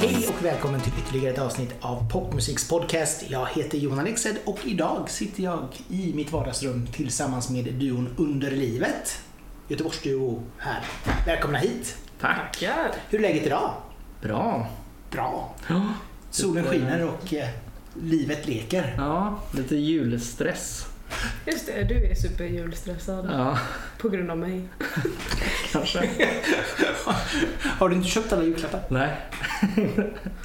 Hej och välkommen till ytterligare ett avsnitt av Popmusiks podcast. Jag heter Johan Alexed och idag sitter jag i mitt vardagsrum tillsammans med duon Under livet. Göteborgsduo här. Välkomna hit. Tackar! Hur är läget idag? Bra. Bra. Ja, Solen skiner och eh, livet leker. ja lite julstress. Just det, du är superjulstressad Ja, på grund av mig. kanske. Har du inte köpt alla julklappar? Nej,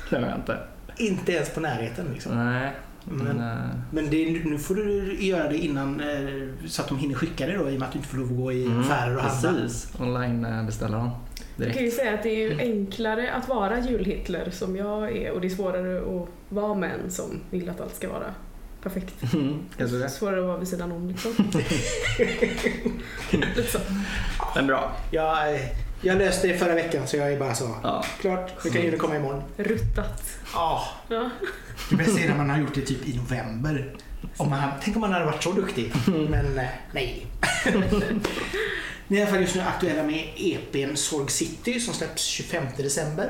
det har jag inte. Inte ens på närheten liksom. Nej, men... Men- eh, Men det, nu får du göra det innan eh, så att de hinner skicka det då i och med att du inte får lov att gå i mm, affärer och handla. Precis, online eh, beställer de Jag kan ju direkt. säga att det är ju enklare att vara julhitler som jag är och det är svårare att vara män som vill att allt ska vara perfekt. Mm, kanske det. Svårare att vara vid sidan om liksom. Men bra. Jag, eh, jag löste det förra veckan så jag är bara så. Ja. Klart, nu kan julen komma imorgon. Ruttat. Ja, Ja. det bästa är när man har gjort det typ i november. Om man, tänk om man hade varit så duktig. Men eh, nej. Ni är i alla fall just nu aktuella med EPn Sorg City som släpps 25 december.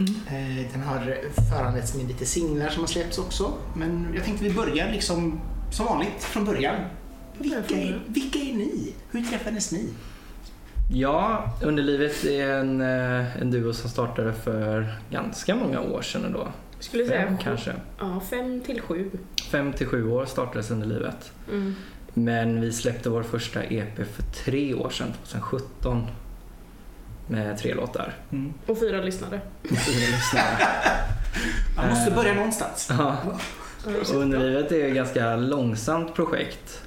Eh, Den har föranletts med lite singlar som har släppts också. Men jag tänkte vi börjar liksom som vanligt från början. Vilka är, vilka är ni? Hur träffades ni? Ja, Underlivet är en, eh, en duo som startade för ganska många år sedan ändå. Skulle Fem säga kanske. Ja, fem till sju. Fem till sju år startades Underlivet. Mm. Men vi släppte vår första EP för tre år sedan, 2017. Med tre låtar. Och fyra lyssnare. Fyra lyssnare. Man måste börja någonstans. Ja, och. Underlivet är ett ganska långsamt projekt.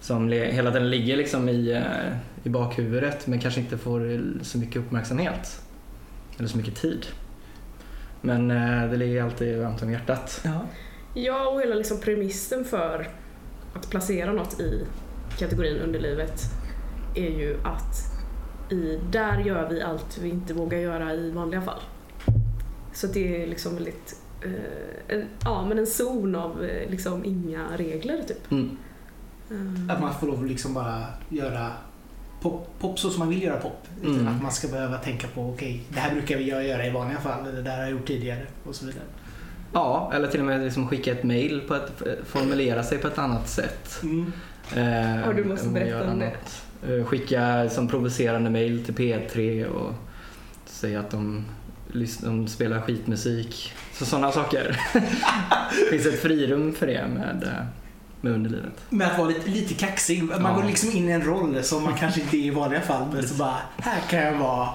Som hela tiden ligger liksom i, eh, i bakhuvudet men kanske inte får så mycket uppmärksamhet. Eller så mycket tid. Men eh, det ligger alltid varmt om hjärtat. Ja. Ja, och hela liksom premissen för att placera något i kategorin underlivet är ju att i, där gör vi allt vi inte vågar göra i vanliga fall. Så det är liksom väldigt, eh, en, ja men en zon av eh, liksom inga regler typ. Mm. Eh, Att man får lov att liksom bara göra pop, pop så som man vill göra pop. Utan Mm. att man ska behöva tänka på okej, det här brukar vi göra i vanliga fall. Eller det här har jag gjort tidigare och så vidare. Ja, eller till och med liksom skicka ett mail på ett, formulera sig på ett annat sätt. Mm. Eh, Ja, du måste att berätta göra om det. något. Eh, Skicka som provocerande mail till P3 och säga att de, de spelar skitmusik. Så sådana saker. det finns ett frirum för det med, eh, med underlivet. Med att vara lite, lite kaxig. Man Ja. går liksom in i en roll som man kanske inte är i vanliga fall. Men så bara, här kan jag vara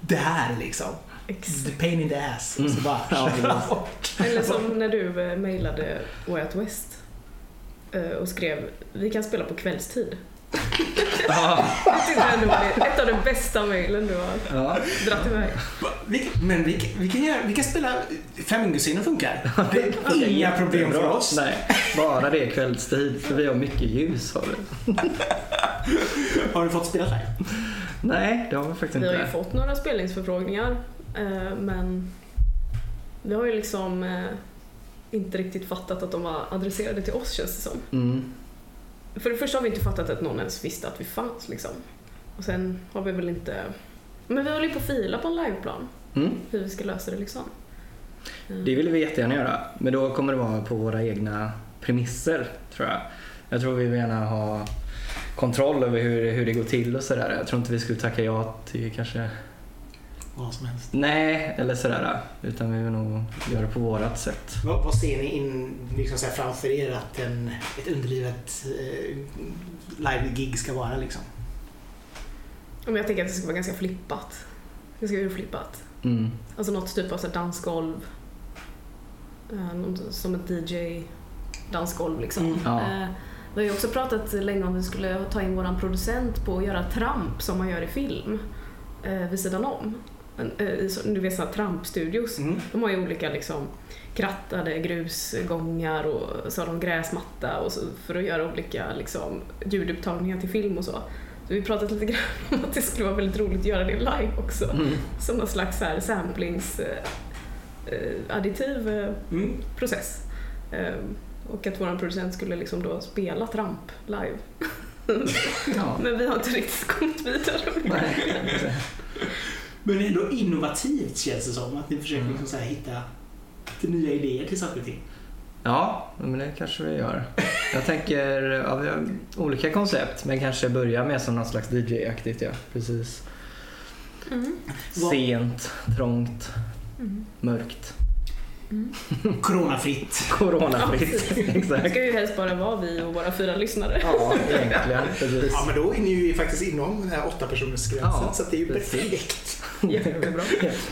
det här liksom. exakt. The pain in the ass. Och så Mm. bara Ja, bort. Eller som när du eh, mejlade Way Out West och skrev vi kan spela på kvällstid. Ja, Jag tyckte ändå var det ett av de bästa mejlen du har ja. dratt iväg. Vi, men vi, kan- vi, kan göra, vi kan spela Flamingoscenen funkar. Det är inga problem för oss. Nej, bara det är kvällstid för vi har mycket ljus har vi. Har du fått spela live? Nej, det har vi faktiskt Vi har ju inte. fått några spelningsförfrågningar eh, men vi har ju liksom eh, inte riktigt fattat att de var adresserade till oss känns det som. Mm. För det första har vi inte fattat att någon ens visste att vi fanns liksom. Och sen har vi väl inte... Men vi håller ju på att fila på en liveplan. Mm. Hur vi ska lösa det liksom. Eh, Det vill vi jättegärna göra, men då kommer det vara på våra egna premisser tror jag. Jag tror vi vill gärna ha kontroll över hur, hur det går till och sådär. Jag tror inte vi skulle tacka ja till kanske Vad som helst. nej eller sådär. Utan vi vill nog göra det på vårat sätt. Vad, vad ser ni in, liksom så här framför er att en, ett underlivet eh, live-gig ska vara liksom? Men jag tänker att det ska vara ganska flippat. Det ska vara flippat. Mm. Alltså något typ av så här dansgolv. Eh, något som ett DJ-dansgolv liksom. Mm. Ja. Eh, vi har ju också pratat länge om att vi skulle ta in våran producent på att göra tramp som man gör i film. Eh, vid sidan om. Eh, du vet sådana trampstudios. Mm. De har ju olika liksom krattade grusgångar och så har de gräsmatta och så, för att göra olika liksom, ljudupptagningar till film och så. Så vi pratat lite grann om att det skulle vara väldigt roligt att göra det live också. Mm. Som någon slags här samplings eh, eh, additiv eh, Mm. process. Eh, och att vår producent skulle liksom då spela tramp live. Ja. Men vi har inte riktigt kommit vidare med det. Men det är ändå innovativt känns det som. Att ni försöker Mm. liksom så här hitta lite nya idéer till saker och ting. Ja, men det kanske vi gör. Jag tänker, ja, vi har olika koncept, men kanske börja med som någon slags DJ-aktigt. Ja. Precis. Mm. Sent, trångt, Mm. mörkt. Coronafritt. Coronafritt. Det Exakt. ska ju helst bara vara vi och våra fyra lyssnare. Ja, egentligen. Precis. Ja, men då är ni ju faktiskt inom den här åtta personers gränsen Ja, så att det är ju precis. perfekt. Jättebra.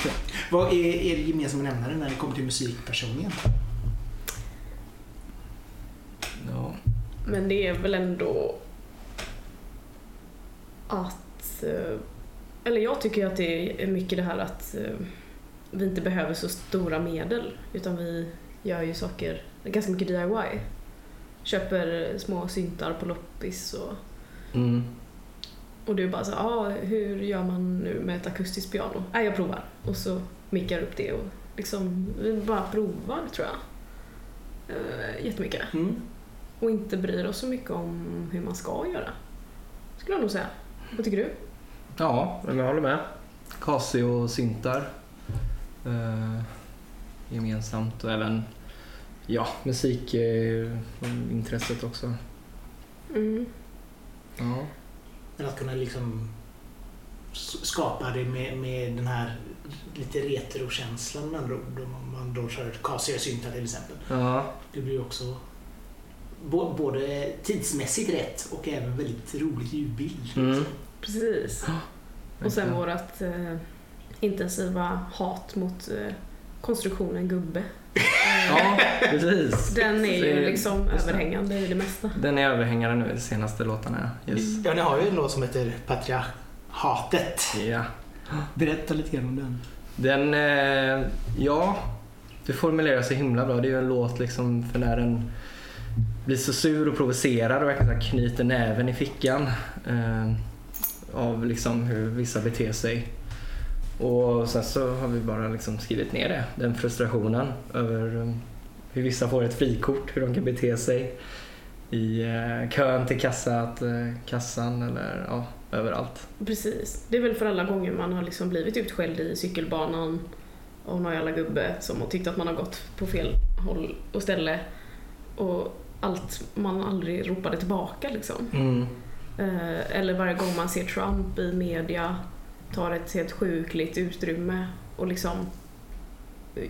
Vad är er gemensamma nämnare när det kommer till musik personligen? Ja. Men det är väl ändå att... eh, Eller jag tycker att det är mycket det här att eh, vi inte behöver så stora medel utan vi gör ju saker, ganska mycket DIY. Köper små syntar på loppis och, Mm. Och är bara så ah, hur gör man nu med ett akustiskt piano? Nej, jag provar. Och så mickar upp det och liksom, vi bara provar tror jag. Eh, jättemycket. Mm. Och inte bryr oss så mycket om hur man ska göra. Skulle jag nog säga. Vad tycker du? ja, men jag håller med. Casio-syntar. Eh, gemensamt och även ja, musikintresset också. Mm. Ja. Men att kunna liksom skapa det med, med den här lite retrokänslan med andra ord. Om man då kör Casio-syntar till exempel. ja, Det blir ju också både tidsmässigt rätt och även väldigt rolig ljudbild. Mm. liksom. Precis. Och sen vårt eh, intensiva hat mot eh, konstruktionen gubbe. Ja, precis. Den är ju liksom just det. överhängande i det mesta. Den är överhängare nu i de senaste låtarna. Yes. Ja, ni har ju en låt som heter Patriarhatet. Ja. Berätta lite grann om den. Den, eh, ja, det formulerar sig himla bra. Det är ju en låt liksom för när den blir så sur och provocerad och verkligen knyter näven i fickan eh, av liksom hur vissa beter sig. Och sen så har vi bara liksom skrivit ner det, den frustrationen över eh, hur vissa får ett frikort, hur de kan bete sig i eh, kön till kassat, eh, kassan eller ja, överallt. Precis. Det är väl för alla gånger man har liksom blivit utskälld i cykelbanan av någon jävla gubbe som har tyckt att man har gått på fel håll och ställe och allt man aldrig ropade tillbaka liksom. Mm. Eh, eller varje gång man ser Trump i media tar ett helt sjukligt utrymme och liksom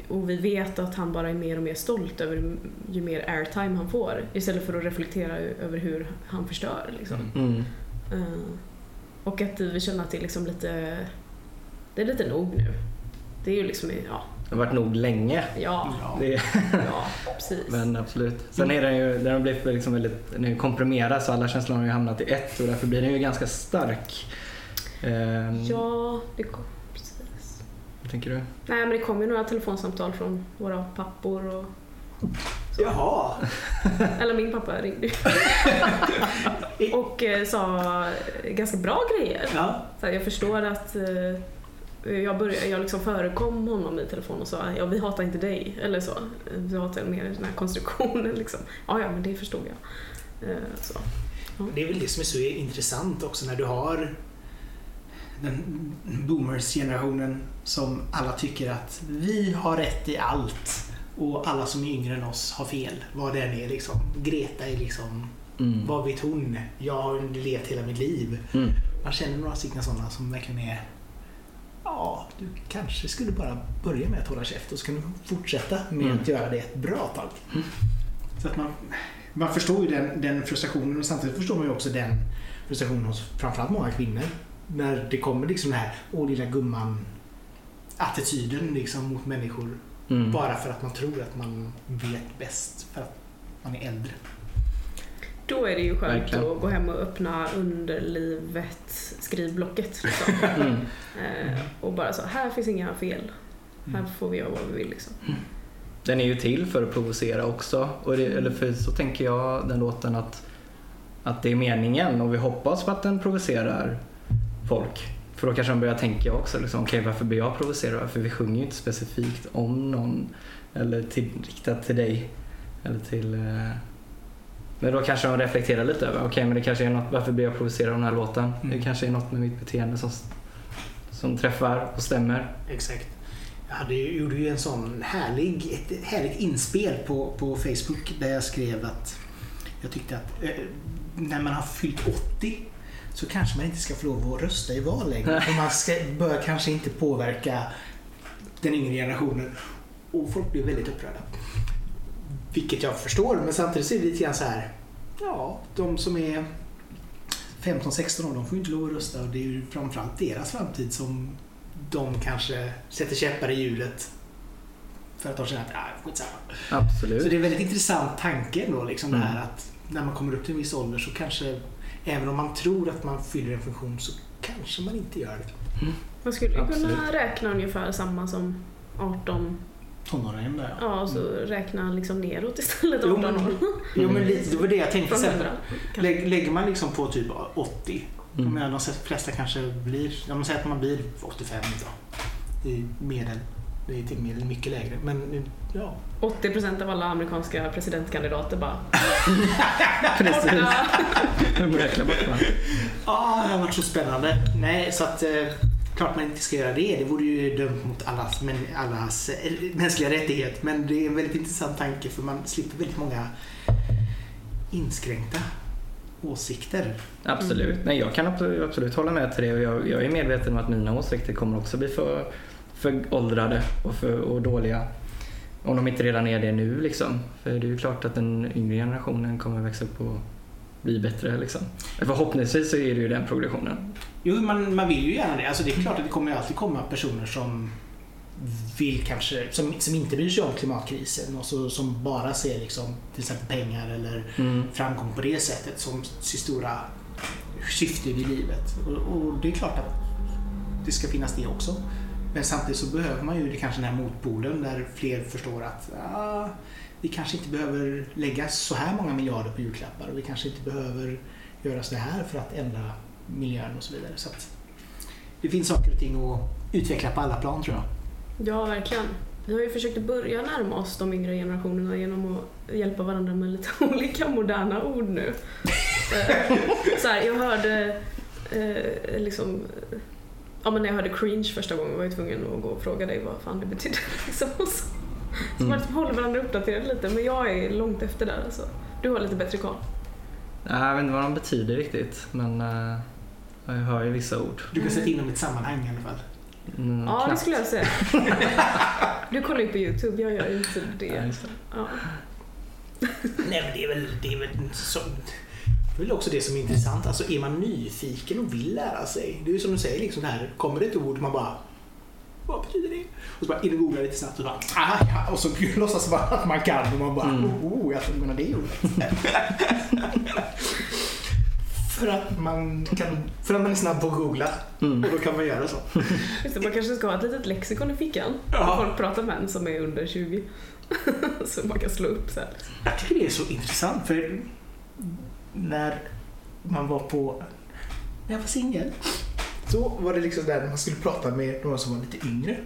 och vi vet att han bara är mer och mer stolt över ju mer airtime han får istället för att reflektera över hur han förstör. Liksom. Mm. Eh, och att vi känner att det är liksom lite det är lite nog nu. Det är ju liksom, ja, Det har varit nog länge. ja, Ja. Det, ja precis. men absolut. Sen är den ju den har blivit liksom väldigt den är komprimerad så alla känslor har ju hamnat i ett och därför blir den ju ganska stark. Ehm, Ja, det kom, precis. Vad tänker du? Nej men det kom ju några telefonsamtal från våra pappor och Jaha. Eller min pappa ringde och eh, sa ganska bra grejer. Ja. Så här, jag förstår att eh, jag, började, jag liksom förekom honom i telefon och sa ja, vi hatar inte dig. Eller så. Vi hatar mer den här konstruktionen. Liksom. Ja, ja, men det förstod jag. Eh, så. Det är väl det som är så intressant också när du har den boomers-generationen som alla tycker att vi har rätt i allt och alla som är yngre än oss har fel. Vad det än är liksom. Greta är liksom, Mm. vad vet hon? Jag har levt hela mitt liv. Mm. Man känner några stycken sådana som verkligen är Ja, du kanske skulle bara börja med att hålla käft och så kan du fortsätta med Mm. att göra det ett bra tag. Så att man, man förstår ju den, den frustrationen och samtidigt förstår man ju också den frustrationen hos framförallt många kvinnor. När det kommer liksom den här åh lilla gumman attityden liksom mot människor. Mm. Bara för att man tror att man vet bäst för att man är äldre. Då är det ju skönt Verkligen. att gå hem och öppna underlivet skrivblocket. Liksom. Mm. eh, och bara så, här finns inga fel. Här får vi göra vad vi vill. Liksom. Den är ju till för att provocera också. Och det, eller för så tänker jag den låten att, att det är meningen och vi hoppas på att den provocerar folk. För då kanske de börjar tänka också, liksom, okej varför blir jag provocerad? För vi sjunger ju inte specifikt om någon eller till, riktat till dig eller till, eh, Men då kanske de reflekterar lite över, okej men det kanske är något, varför blir jag provocerad av den här låten? Mm. Det kanske är något med mitt beteende som, som träffar och stämmer. Exakt. Jag hade, gjorde ju en sån härlig, ett härligt inspel på, på Facebook där jag skrev att jag tyckte att eh, när man har fyllt 80 så kanske man inte ska få lov att rösta i val längre. För man ska, bör kanske inte påverka den yngre generationen. Och folk blev väldigt upprörda. Vilket jag förstår, men samtidigt så är det lite grann så här. Ja, de som är 15-16 år, de får inte lov att rösta och det är ju framförallt deras framtid som de kanske sätter käppar i hjulet. För att de känner att, ah, skitsamma. Absolut. Så det är en väldigt intressant tanke ändå, liksom det Mm. här att när man kommer upp till en viss ålder så kanske, även om man tror att man fyller en funktion så kanske man inte gör det. Man skulle ju kunna Absolut. räkna ungefär samma som 18, Tonåringen där ja och så räkna liksom neråt istället Jo, 18 men- år. Jo men lite, det var det jag tänkte. Sen, 100. lä- lägger man liksom på typ 80, Mm. de flesta kanske blir, om man säger att man blir 85 då. I medel. Det är till medel mycket lägre. Men ja, 80% av alla amerikanska presidentkandidater bara Precis. borta. Ja, det har varit så spännande. Nej, så att eh, klart man inte ska göra det. Det vore ju dömt mot allas, men, allas eh, mänskliga rättighet. Men det är en väldigt intressant tanke för man slipper väldigt många inskränkta åsikter. Absolut. Nej, jag kan absolut, absolut hålla med till det och jag, jag är medveten om att mina åsikter kommer också bli för, för åldrade och, för, och dåliga. Om de inte redan är det nu liksom. För det är ju klart att den yngre generationen kommer växa upp och bli bättre liksom. Förhoppningsvis så är det ju den progressionen. Jo, man, man vill ju gärna det. Alltså det är klart att det kommer alltid komma personer som vill kanske, som, som inte bryr sig om klimatkrisen och så, som bara ser liksom till exempel pengar eller Mm. framgång på det sättet som sitt stora syfte i livet. Och, och det är klart att det ska finnas det också. Men samtidigt så behöver man ju det kanske den här motpolen där fler förstår att ah, vi kanske inte behöver lägga så här många miljarder på julklappar och vi kanske inte behöver göra så här för att ändra miljön och så vidare. Så det finns saker och ting att utveckla på alla plan tror jag. Ja, verkligen. Vi har ju försökt att börja närma oss de yngre generationerna genom att hjälpa varandra med lite olika moderna ord nu. Eh, så här, jag hörde eh, liksom Ja men när jag hörde cringe första gången var jag tvungen att gå och fråga dig vad fan det betydde. Liksom. Så, så man Mm. liksom håller varandra uppdaterade lite men jag är långt efter där alltså. Du har lite bättre koll. Nej, Jag vet inte vad de betyder riktigt men eh, jag hör ju vissa ord. Du kan sätta in dem i ett sammanhang i alla fall. Mm, Ja det knappt. skulle jag säga. Du kollar ju på Youtube, jag gör ju inte Ja, det. just det. Ja. Nej men det är väl, det är väl så, det är väl också det som är intressant. Alltså är man nyfiken och vill lära sig. Det är ju som du säger, liksom det här, kommer det ett ord man bara vad betyder det? Och så bara in och googla lite snabbt och bara ah, ja. Och så låtsas man att man kan och man bara Mm. oh, oh jag tror menar det ordet. för att man kan, för att man är snabb på att googla Mm. och då kan man göra så. Just det, man kanske ska ha ett litet lexikon i fickan Ja. folk pratar med en som är under 20. så man kan slå upp så här. Jag tycker det är så intressant för när man var på, när jag var singel, så var det liksom där när man skulle prata med några som var lite yngre.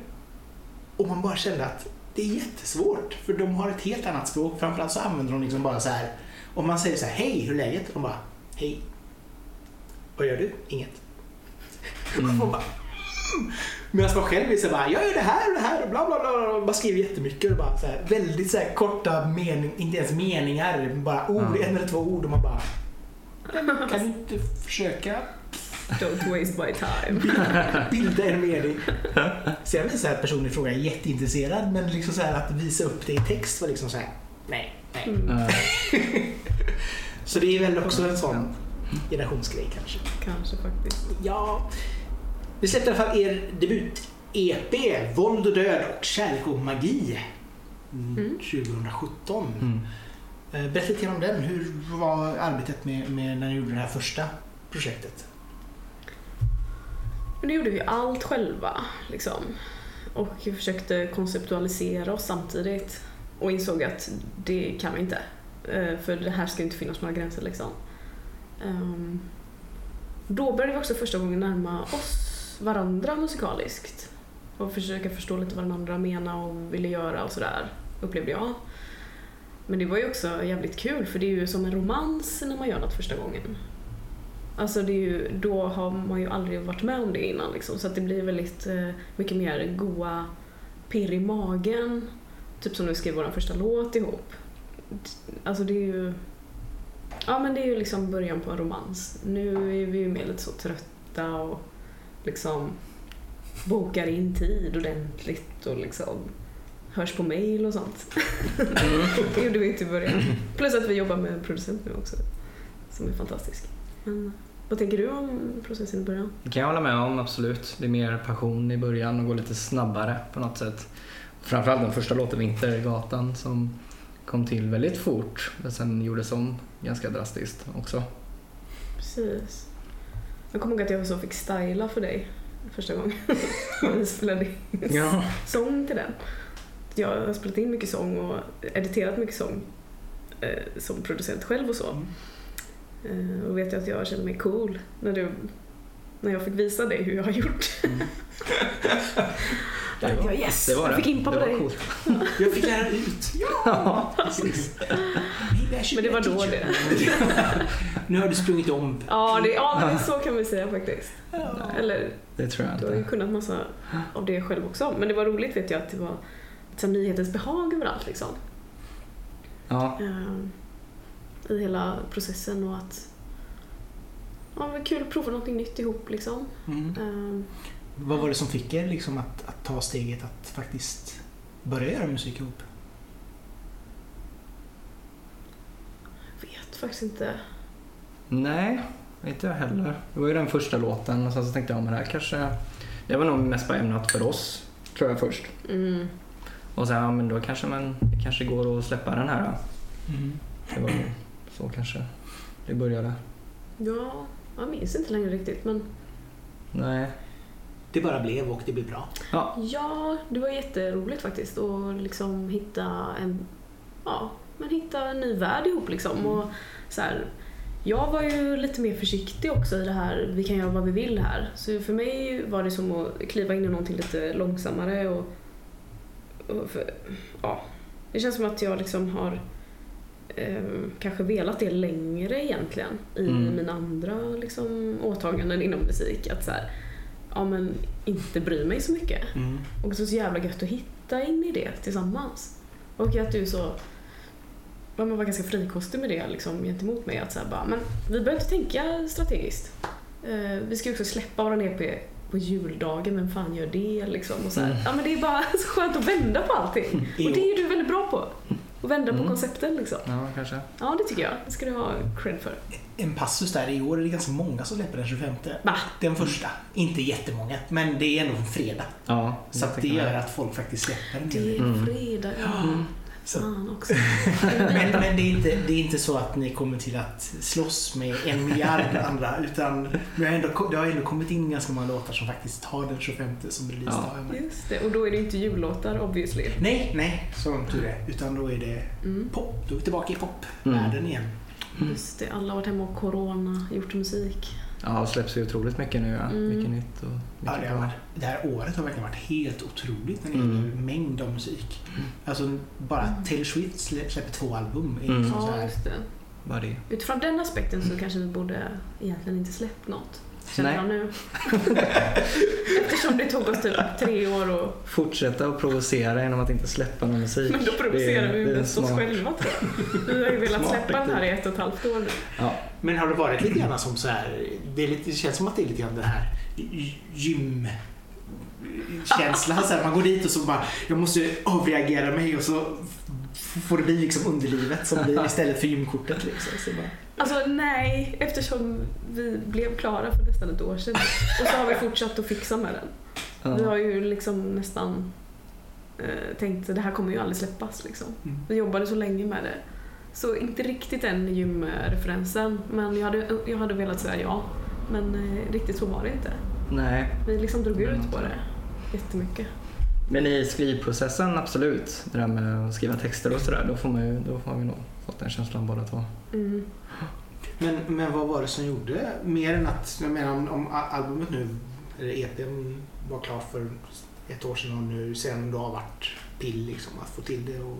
Och man bara kände att det är jättesvårt för de har ett helt annat språk. Framförallt så använder de liksom bara så här, om man säger så här, hej hur är läget? De bara, hej. Vad gör du? Inget. Mm. Och bara, mm. Medan man själv är så här, bara, jag gör det här och det här och bla bla bla. Bara skriver jättemycket och bara så här, väldigt så här, korta mening, inte ens meningar, bara ord, Ja. en eller två ord och man bara kan du inte försöka Don't waste my time. bilda en mening? Sen visar att personen i fråga är jätteintresserad men liksom så här, att visa upp det i text var liksom så här, nej, nej. Mm, Så det är väl också en sån generationsgrej kanske. kanske faktiskt. Ja, vi släppte i alla fall er debut-EP Våld och död och kärlek och magi mm, Mm. 2017. mm. Eh, Berätta lite om den. Hur var arbetet med, med när ni gjorde det här första projektet? Men nu gjorde vi allt själva liksom. Och vi försökte konceptualisera oss samtidigt. Och insåg att det kan vi inte. Eh, För det här ska inte finnas några gränser liksom. Ehm, Då började vi också första gången närma oss varandra musikaliskt. Och försöka förstå lite vad den andra menade och ville göra och sådär, upplevde jag. Men det var ju också jävligt kul för det är ju som en romans när man gör något första gången. Alltså det är ju, då har man ju aldrig varit med om det innan liksom, så att det blir väldigt eh, mycket mer goa pirr i magen. Typ som när vi skrev vår första låt ihop. Alltså det är ju... Ja men det är ju liksom början på en romans. Nu är vi ju mer lite så trötta och liksom bokar in tid ordentligt och liksom hörs på mail och sånt. det gjorde vi inte i början. Plus att vi jobbar med en producent nu också. Som är fantastisk. Men vad tänker du om processen i början? Det kan jag hålla med om, absolut. Det är mer passion i början och går lite snabbare på något sätt. Framförallt den första låten, Vintergatan, som kom till väldigt fort men sen gjordes om ganska drastiskt också. Precis. Jag kommer ihåg att jag så fick styla för dig första gången. vi spelade in Ja. sång till den. Jag har spelat in mycket sång och editerat mycket sång eh, som producent själv och så. Eh, och vet jag att jag kände mig cool när, du, när jag fick visa dig hur jag har gjort. Det var, Ja, yes, det var jag det. fick impa det på dig. Jag fick lära ut. Ja. Precis. Men det var då teacher. nu har du sprungit om. Ja, det, ja men så kan vi säga faktiskt. Eller Det tror jag du har ju inte. kunnat massa av det själv också. Men det var roligt vet jag att det var som nyhetens behag överallt liksom. Ja, Eh, I hela processen och att ja, det var kul att prova någonting nytt ihop liksom. Mm. Vad var det som fick er liksom att, att ta steget att faktiskt börja göra musik ihop? vet faktiskt inte. nej, inte jag heller. Det var ju den första låten och sen så tänkte jag, men det här kanske... Det var nog mest bara ämnat för oss, tror jag först. Mm. Och sen, ja men då kanske man kanske går att släppa den här. Mm. Det var så kanske det började. Ja, jag minns inte längre riktigt men Nej. Det bara blev och det blev bra. Ja, ja, det var jätteroligt faktiskt att liksom hitta en, ja, men hitta en ny värld ihop liksom. Och så här, jag var ju lite mer försiktig också i det här, vi kan göra vad vi vill här. Så för mig var det som att kliva in i någonting lite långsammare och, och för, ja, det känns som att jag liksom har eh, kanske velat det längre egentligen i Mm. mina andra liksom, åtaganden inom musik. Att så här, ja men inte bry mig så mycket. Mm. Och det är så jävla gött att hitta in i det tillsammans. Och att du så man var ganska frikostig med det liksom, gentemot mig. Att så här, bara, men vi behöver inte tänka strategiskt. Eh, vi ska ju också släppa vår EP på juldagen, vem fan gör det? Liksom, och så här. Mm. Ja, men det är bara så skönt att vända på allting. Och det är ju du väldigt bra på. Att vända på Mm. koncepten liksom. ja kanske. Ja, det tycker jag. Det ska du ha cred för. En passus där, i år är det ganska många som släpper den 25. Va? Den första. Inte jättemånga, men det är ändå en fredag. Ja, Så att det gör att folk faktiskt släpper en Det är Mm. fredag. Ja. Så, Fan också. men men det, är inte, det är inte så att ni kommer till att slåss med en miljard andra utan det har, ändå, det har ändå kommit in ganska många låtar som faktiskt har den 25 som releasedag. Ja. Just det. Och då är det inte jullåtar obviously. Nej, nej, som tur är. Utan då är det Mm. pop. Då är vi tillbaka i popvärlden igen. Just det, alla har varit hemma och corona, gjort musik. Ja, det släpps ju otroligt mycket nu. Ja. Mm. Mycket nytt och Ja, mycket det, har bra. varit, det här året har verkligen varit helt otroligt när det Mm. gäller mängd av musik. Alltså bara Mm. Taylor Swift slä- släpper två album. Mm. liksom så Ja, här. just det. Bara det. Utifrån den aspekten så kanske vi borde egentligen inte släppt något. Känner Nej. jag nu. Eftersom det tog oss typ tre år och... Fortsätta att provocera genom att inte släppa någon musik. Men då provocerar vi mest oss själva tror jag. Vi har ju velat Smart släppa den här i ett och ett halvt år nu. Ja. Men har det varit lite grann som så här, det, är lite, det känns som att det är lite grann den här gym känslan. Så här, man går dit och så bara, jag måste avreagera mig och så får det bli liksom underlivet som blir istället för gymkortet. Liksom. Så bara, Alltså nej, eftersom vi blev klara för nästan ett år sedan. Och så har vi fortsatt att fixa med den. Vi har ju liksom nästan eh, tänkt att det här kommer ju aldrig släppas liksom. mm. Vi jobbade så länge med det. Så inte riktigt den gymreferensen, men jag hade, jag hade velat säga ja. Men eh, riktigt så var det inte. Nej, Vi liksom drog ut på det jättemycket. Men i skrivprocessen absolut. Det där med att skriva texter och sådär. Då får man ju, då har vi nog fått den känslan båda två. Mm. men, men vad var det som gjorde, mer än att, jag menar om, om albumet nu, eller EPn var klar för ett år sedan och nu sen då har varit pill liksom att få till det och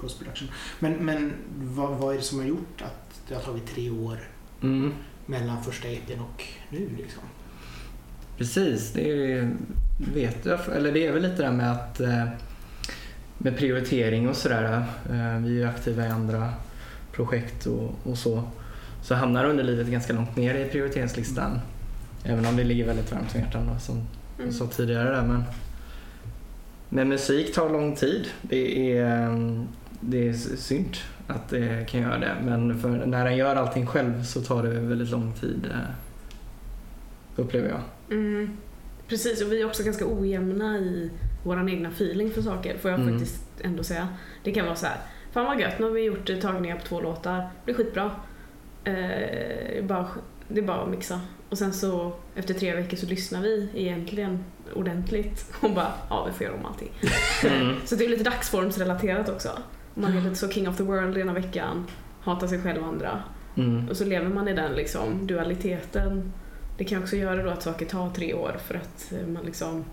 post production. Men, men vad, vad är det som har gjort att det har tagit tre år Mm. mellan första EPn och nu liksom? Precis, det är, vet jag, eller det är väl lite det där med att eh, med prioritering och sådär. eh, Vi är ju aktiva i andra projekt och, och så. Så hamnar underlivet ganska långt ner i prioriteringslistan. Även om det ligger väldigt varmt om hjärtat då, som Mm. jag sa tidigare där. Men, men musik tar lång tid. Det är, eh, det är synd att det kan göra det. Men för när den gör allting själv så tar det väldigt lång tid. Upplever jag. Mm. Precis, och vi är också ganska ojämna i vår egna feeling för saker, får jag Mm. faktiskt ändå säga. Det kan vara så här. fan vad gött, nu har vi gjort tagningar på två låtar, det blir skitbra. Eh, bara, det är bara att mixa. Och sen så efter tre veckor så lyssnar vi egentligen ordentligt och bara, ja vi får göra om allting. Mm. Så det är lite dagsformsrelaterat också. Man är lite så king of the world ena veckan, hatar sig själv andra. Mm. Och så lever man i den liksom dualiteten. Det kan också göra då att saker tar tre år för att eh, man liksom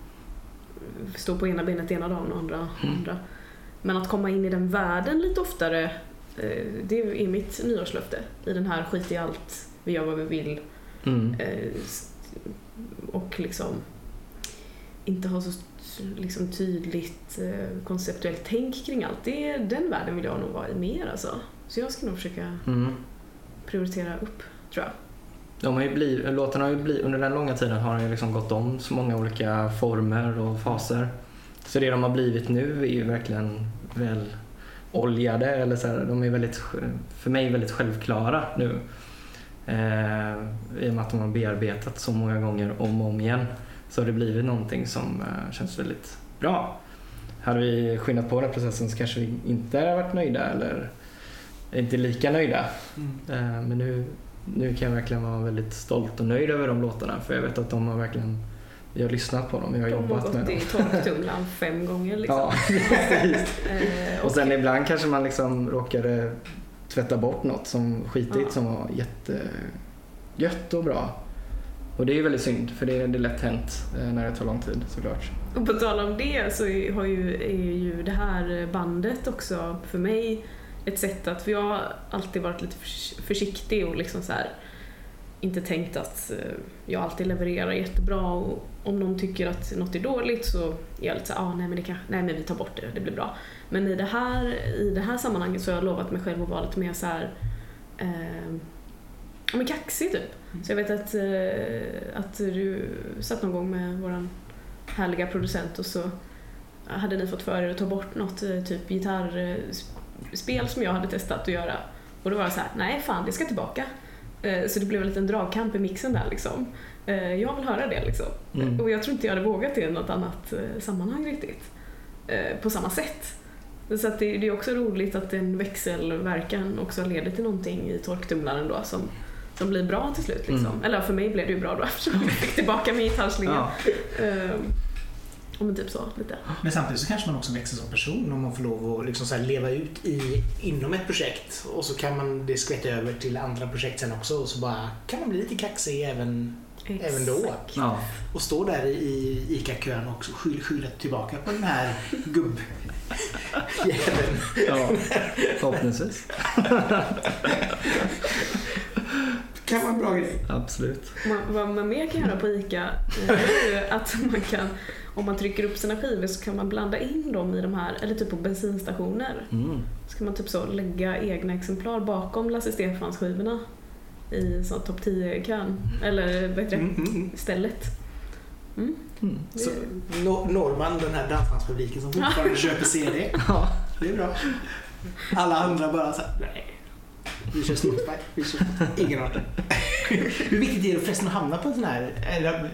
står på ena benet ena dagen och andra Mm. andra. Men att komma in i den världen lite oftare, eh, det är mitt nyårslöfte. I den här skit i allt, vi gör vad vi vill Mm. eh, och liksom inte ha så liksom tydligt eh, konceptuellt tänk kring allt. Det, den världen vill jag nog vara i mer alltså. Så jag ska nog försöka Mm. prioritera upp, tror jag. De har ju blivit, låtarna har ju blivit, under den långa tiden har de ju liksom gått om så många olika former och faser. Så det de har blivit nu är ju verkligen väl oljade eller så här, de är väldigt, för mig väldigt självklara nu. Eh, I och med att de har bearbetat så många gånger om och om igen så har det blivit någonting som eh, känns väldigt bra. Hade vi skyndat på den processen så kanske vi inte hade varit nöjda eller inte lika nöjda. Mm. Eh, Men nu, nu kan jag verkligen vara väldigt stolt och nöjd över de låtarna för jag vet att de har verkligen, vi har lyssnat på dem, vi har De har jobbat gått med dem. i torktumlaren fem gånger liksom. Ja, precis. Eh, Och sen ibland kanske man liksom råkade tvätta bort något som skitigt Ja. som var jättegött och bra. Och det är ju väldigt synd för det, det är lätt hänt eh, när det tar lång tid såklart. Och på tal om det så är- har ju, är ju det här bandet också för mig ett sätt att, för jag har alltid varit lite förs- försiktig och liksom så här inte tänkt att eh, jag alltid levererar jättebra och om någon tycker att något är dåligt så är jag lite såhär, ah, nej men det nej men vi tar bort det, det blir bra. Men i det här, i det här sammanhanget så har jag lovat mig själv att vara lite mer så här eh, men kaxig typ. Så jag vet att, eh, att du satt någon gång med våran härliga producent och så hade ni fått för er att ta bort något eh, typ gitarrspel som jag hade testat att göra. Och då var jag så här, nej fan det ska tillbaka. Eh, Så det blev en liten dragkamp i mixen där liksom. Eh, Jag vill höra det liksom. Mm. Och jag tror inte jag hade vågat det i något annat eh, sammanhang riktigt. På samma sätt. Så att det, det är också roligt att en växelverkan också leder till någonting i torktumlaren då som, som blir bra till slut. Liksom. Mm. Eller för mig blev det ju bra då eftersom jag fick tillbaka min gitarrslinga. Ja. Ja men typ så, lite. Men samtidigt så kanske man också växer som person om man får lov att liksom så här leva ut i, inom ett projekt och så kan man det skvätta över till andra projekt sen också och så bara kan man bli lite kaxig även, även då. Ja. Och stå där i ICA-kön och skyll, skylla tillbaka på den här gubbjäveln. ja, förhoppningsvis. kan vara en bra grej. Absolut. Man, vad man mer kan göra på ICA eh, är ju att man kan, om man trycker upp sina skivor så kan man blanda in dem i de här, eller typ på bensinstationer. Mm. Så kan man typ så lägga egna exemplar bakom Lasse Stefans skivorna i sån topp 10-kön, eller vad heter det, Mm, mm, mm. stället. Mm. Mm. Så, no, Norman, den här dansbandspubliken som fortfarande köper CD. Ja. Det är bra. Alla andra bara så här, nej. Vi kör Spotify. Vi kör ingen aning. Hur viktigt är det förresten att hamna på en sån här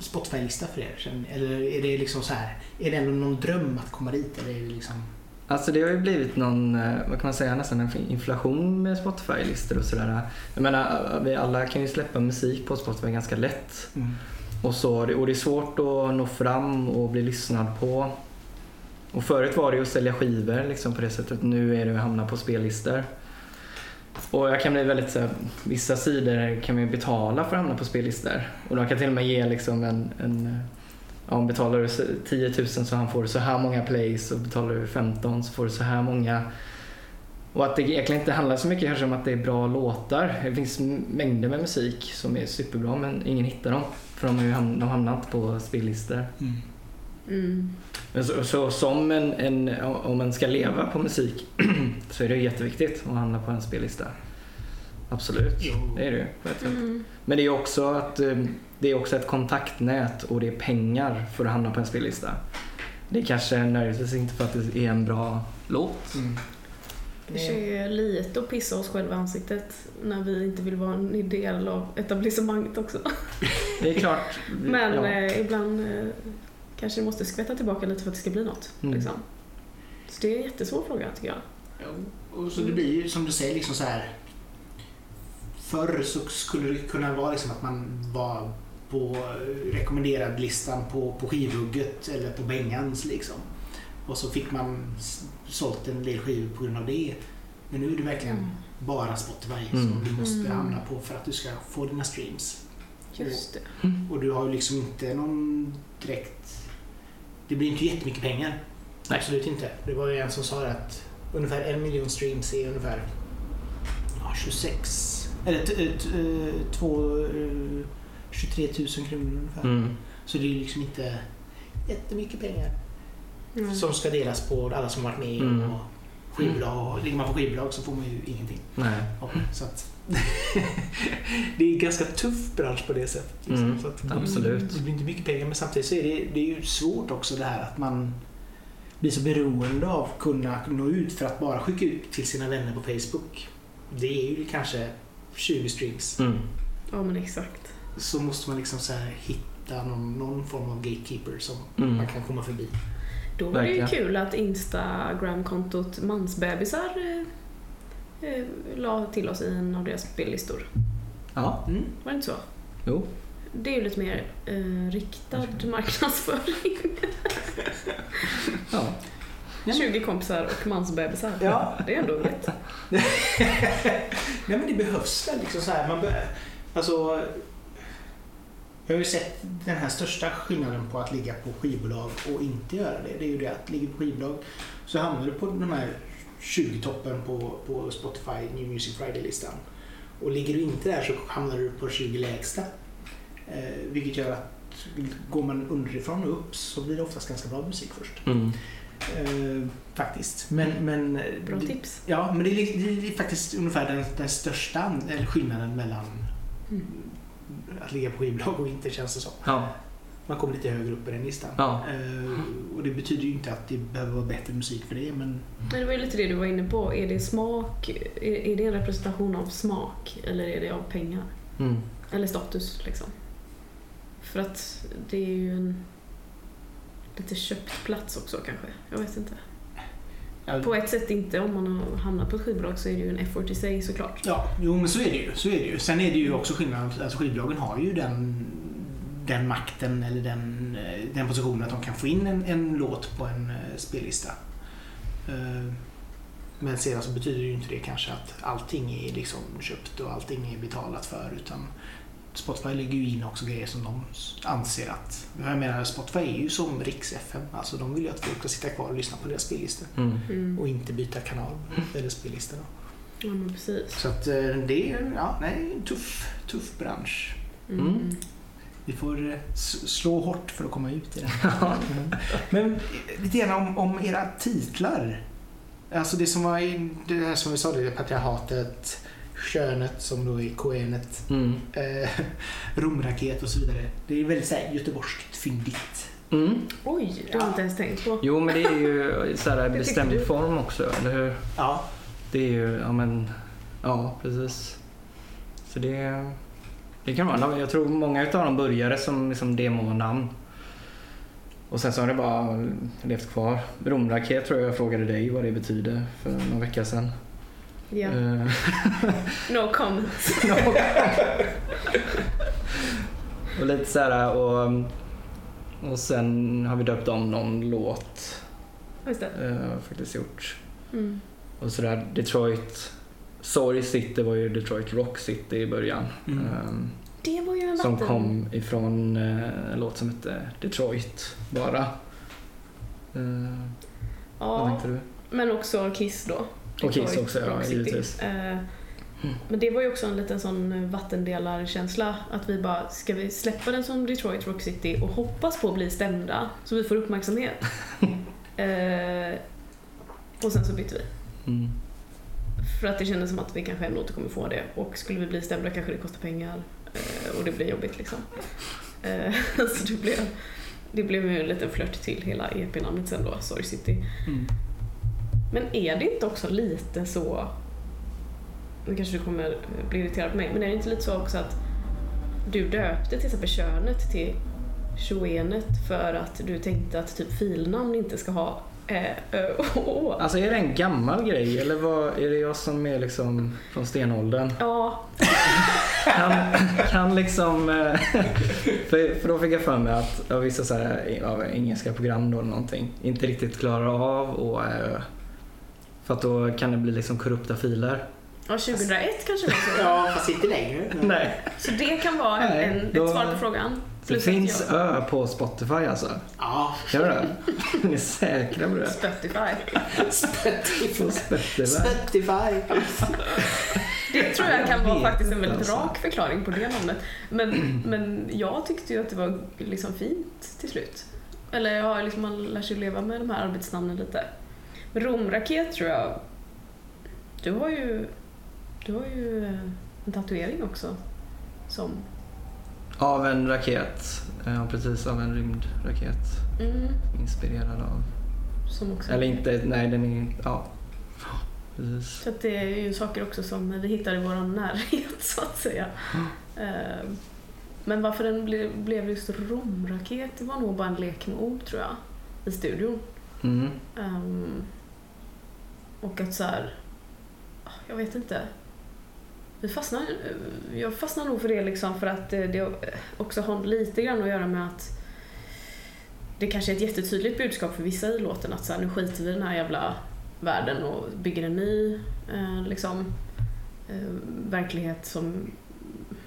Spotify-lista för er? Eller är det liksom så här, är det ändå någon dröm att komma dit? Eller är det liksom... Alltså det har ju blivit någon, eh, vad kan man säga, nästan en inflation med Spotify-listor och sådär. Jag menar, vi alla kan ju släppa musik på Spotify ganska lätt. Mm. Och, så, och det är svårt att nå fram och bli lyssnad på. Och förut var det ju att sälja skivor liksom på det sättet. Nu är det att hamna på spellistor. Och jag kan bli väldigt så här, vissa sidor kan man ju betala för att hamna på spellistor. Och de kan till och med ge liksom en, en ja, betalar du 10 000 så han får så här många plays och betalar du 15 så får du så här många. Och att det egentligen inte handlar så mycket kanske om att det är bra låtar. Det finns mängder med musik som är superbra men ingen hittar dem. För de har ju hamn, de hamnar inte på spellistor. Mm. Mm. Men Så, så som en, en, om man ska leva på musik så är det jätteviktigt att hamna på en spellista. Absolut, Jo. det är det ju. Mm. Men det är också att eh, det är också ett kontaktnät och det är pengar för att hamna på en spellista. Det är kanske nödvändigtvis inte för att det är en bra låt. Mm. Det är lite att pissa oss själva i ansiktet när vi inte vill vara en del av etablissemanget också. Det är klart. Men ja. eh, ibland eh, kanske måste skvätta tillbaka lite för att det ska bli något. Mm. Liksom. Så det är en jättesvår fråga tycker jag. Ja, och så det blir ju som du säger liksom så här. Förr så skulle det kunna vara liksom att man var på rekommenderad listan på, på skivhugget eller på Bengans liksom. Och så fick man sålt en del skivor på grund av det. Men nu är det verkligen Mm. bara Spotify Mm. som du måste Mm. hamna på för att du ska få dina streams. Just det. Och du har ju liksom inte någon direkt... Det blir inte jättemycket pengar. Nej. Absolut inte. Det var ju en som sa att ungefär en miljon streams är ungefär ja, 26... Eller t- t- två, eh, 23 000 kronor ungefär. Mm. Så det är ju liksom inte jättemycket pengar Mm. som ska delas på alla som varit med Mm. och skivbolag. Och Ligger man på skivbolag så får man ju ingenting. Nej. Ja, så att det är en ganska tuff bransch på det sättet. Liksom. Mm, Så att absolut. Det blir inte mycket pengar men samtidigt så är det, det är ju svårt också det här att man blir så beroende av att kunna nå ut för att bara skicka ut till sina vänner på Facebook. Det är ju kanske 20 streams. Mm. Ja men exakt. Så måste man liksom så här hitta någon, någon form av gatekeeper som Mm. man kan komma förbi. Då var det ju kul att Instagram-kontot Mansbebisar eh, eh, la till oss i en av deras spellistor. Ja, Mm. Var det inte så? jo. Det är ju lite mer eh, riktad marknadsföring. Ja. Ja. 20 kompisar och mansbebisar. Ja. Det är ändå roligt. Nej men det behövs väl liksom så här. Man be- alltså, jag har ju sett den här största skillnaden på att ligga på skivbolag och inte göra det. Det är ju det att ligga på skivbolag så hamnar du på de här 20-toppen på, på Spotify New Music Friday-listan. Och ligger du inte där så hamnar du på 20 lägsta. Eh, vilket gör att går man underifrån och upp så blir det oftast ganska bra musik först. Mm. Eh, faktiskt. Men, men, Bra det- tips. Ja, men det är, det är faktiskt ungefär den, den största skillnaden mellan Mm. Att ligga på skivbolag och inte känns det som. Ja. Man kommer lite högre upp i den listan. Ja. Eh, och det betyder ju inte att det behöver vara bättre musik för det, men Men det var ju lite det du var inne på. Är det smak? Är, är det en representation av smak eller är det av pengar? Mm. Eller status liksom. För att det är ju en lite köpt plats också kanske. Jag vet inte. Ja, På ett sätt inte. Om man har hamnat på ett skivbolag så är det ju en effort i sig såklart. ja, jo men så är det ju. Så är det ju. Sen är det ju också skillnad, alltså skivbolagen har ju den, den makten eller den, eh, den positionen att de kan få in en, en låt på en eh, spellista. Eh, Men sedan så betyder ju inte det kanske att allting är liksom köpt och allting är betalat för utan Spotify lägger ju in också grejer som de anser att... Jag menar Spotify är ju som Riks FM. Alltså de vill ju att folk ska sitta kvar och lyssna på deras spellistor Mm. Mm. och inte byta kanal på deras spellistor. Ja men precis. Så att eh, det är ja, nej, en tuff, tuff bransch. Mm. Mm. Vi får eh, slå hårt för att komma ut i den. Men lite grann om, om era titlar. Alltså det som var det här som vi sa, det patriarhatet, könet som då är koenet, Mm. eh, romraket och så vidare. Det är väldigt så här, göteborgskt fyndigt. Mm. Oj, det har jag inte ens tänkt på. Jo, men det är ju så här bestämd du. form också, eller hur? Ja, Det är ju, ja men, ja precis. Så det, det kan vara, jag tror många utav dem började som liksom demonamn. Och sen så har det bara levt kvar. Romraket tror jag jag frågade dig vad det betyder för några vecka sedan. Ja. Eh, No comment. och lite så här och, och sen har vi döpt om någon låt. Just det. Eh, faktiskt gjort. Mm. Och sådär Detroit Sorry City var ju Detroit Rock City i början. Mm. Ehm, det var ju en som vatten... kom ifrån eh, en låt som hette Detroit bara. Vad Ja, tänkte du? men också Kiss då. Och Kiss också, ja, givetvis. Eh, Men det var ju också en liten sån vattendelarkänsla att vi bara, ska vi släppa den som Detroit Rock City och hoppas på att bli stämda så vi får uppmärksamhet? eh, och sen så bytte vi. Mm. För att det kändes som att vi kanske ändå inte kommer få det och skulle vi bli stämda kanske det kostar pengar eh, och det blir jobbigt liksom. Eh, så det blev, det blev ju en liten flört till hela EP-namnet sen då, Sorry City. Mm. Men är det inte också lite så, nu kanske du kommer bli irriterad på mig, men är det inte lite så också att du döpte till exempel könet till Tjoenet för att du tänkte att typ filnamn inte ska ha ä, ö å? Alltså är det en gammal grej eller vad, är det jag som är liksom från stenåldern? Ja, Kan, kan liksom... eh, För, för då fick jag för mig att vissa så här, engelska program då eller någonting inte riktigt klarar av och eh, för att då kan det bli liksom korrupta filer. ja 2001 kanske var så. Ja, fast inte längre. Nej. Så det kan vara Nej, en, ett då- svar på frågan. Det finns jag- Ö på Spotify alltså. Ja, Gör det? Är ni säkra på det? Spotify. Spotify. Spotify? Spotify. Det tror jag kan vara faktiskt en väldigt alltså. rak förklaring på det namnet. Men, men jag tyckte ju att det var liksom fint till slut. Eller jag har liksom, man lär sig leva med de här arbetsnamnen lite. Romraket tror jag... Du har ju, du har ju en tatuering också. Som... Av en raket. Ja, precis. Av en rymdraket. Mm, Inspirerad av. som också Eller inte, nej den är... Ja. Precis. Så det är ju saker också som vi hittar i vår närhet så att säga. Eh, Men varför den ble, blev just romraket, det var nog bara en lek med ord tror jag. I studion. Mm. Ehm, och att så här, jag vet inte. Vi fastnar, jag fastnar nog för det liksom för att det, också har lite grann att göra med att det kanske är ett jättetydligt budskap för vissa i låten att så här, nu skiter vi i den här jävla världen och bygger en ny eh, liksom, eh, verklighet som,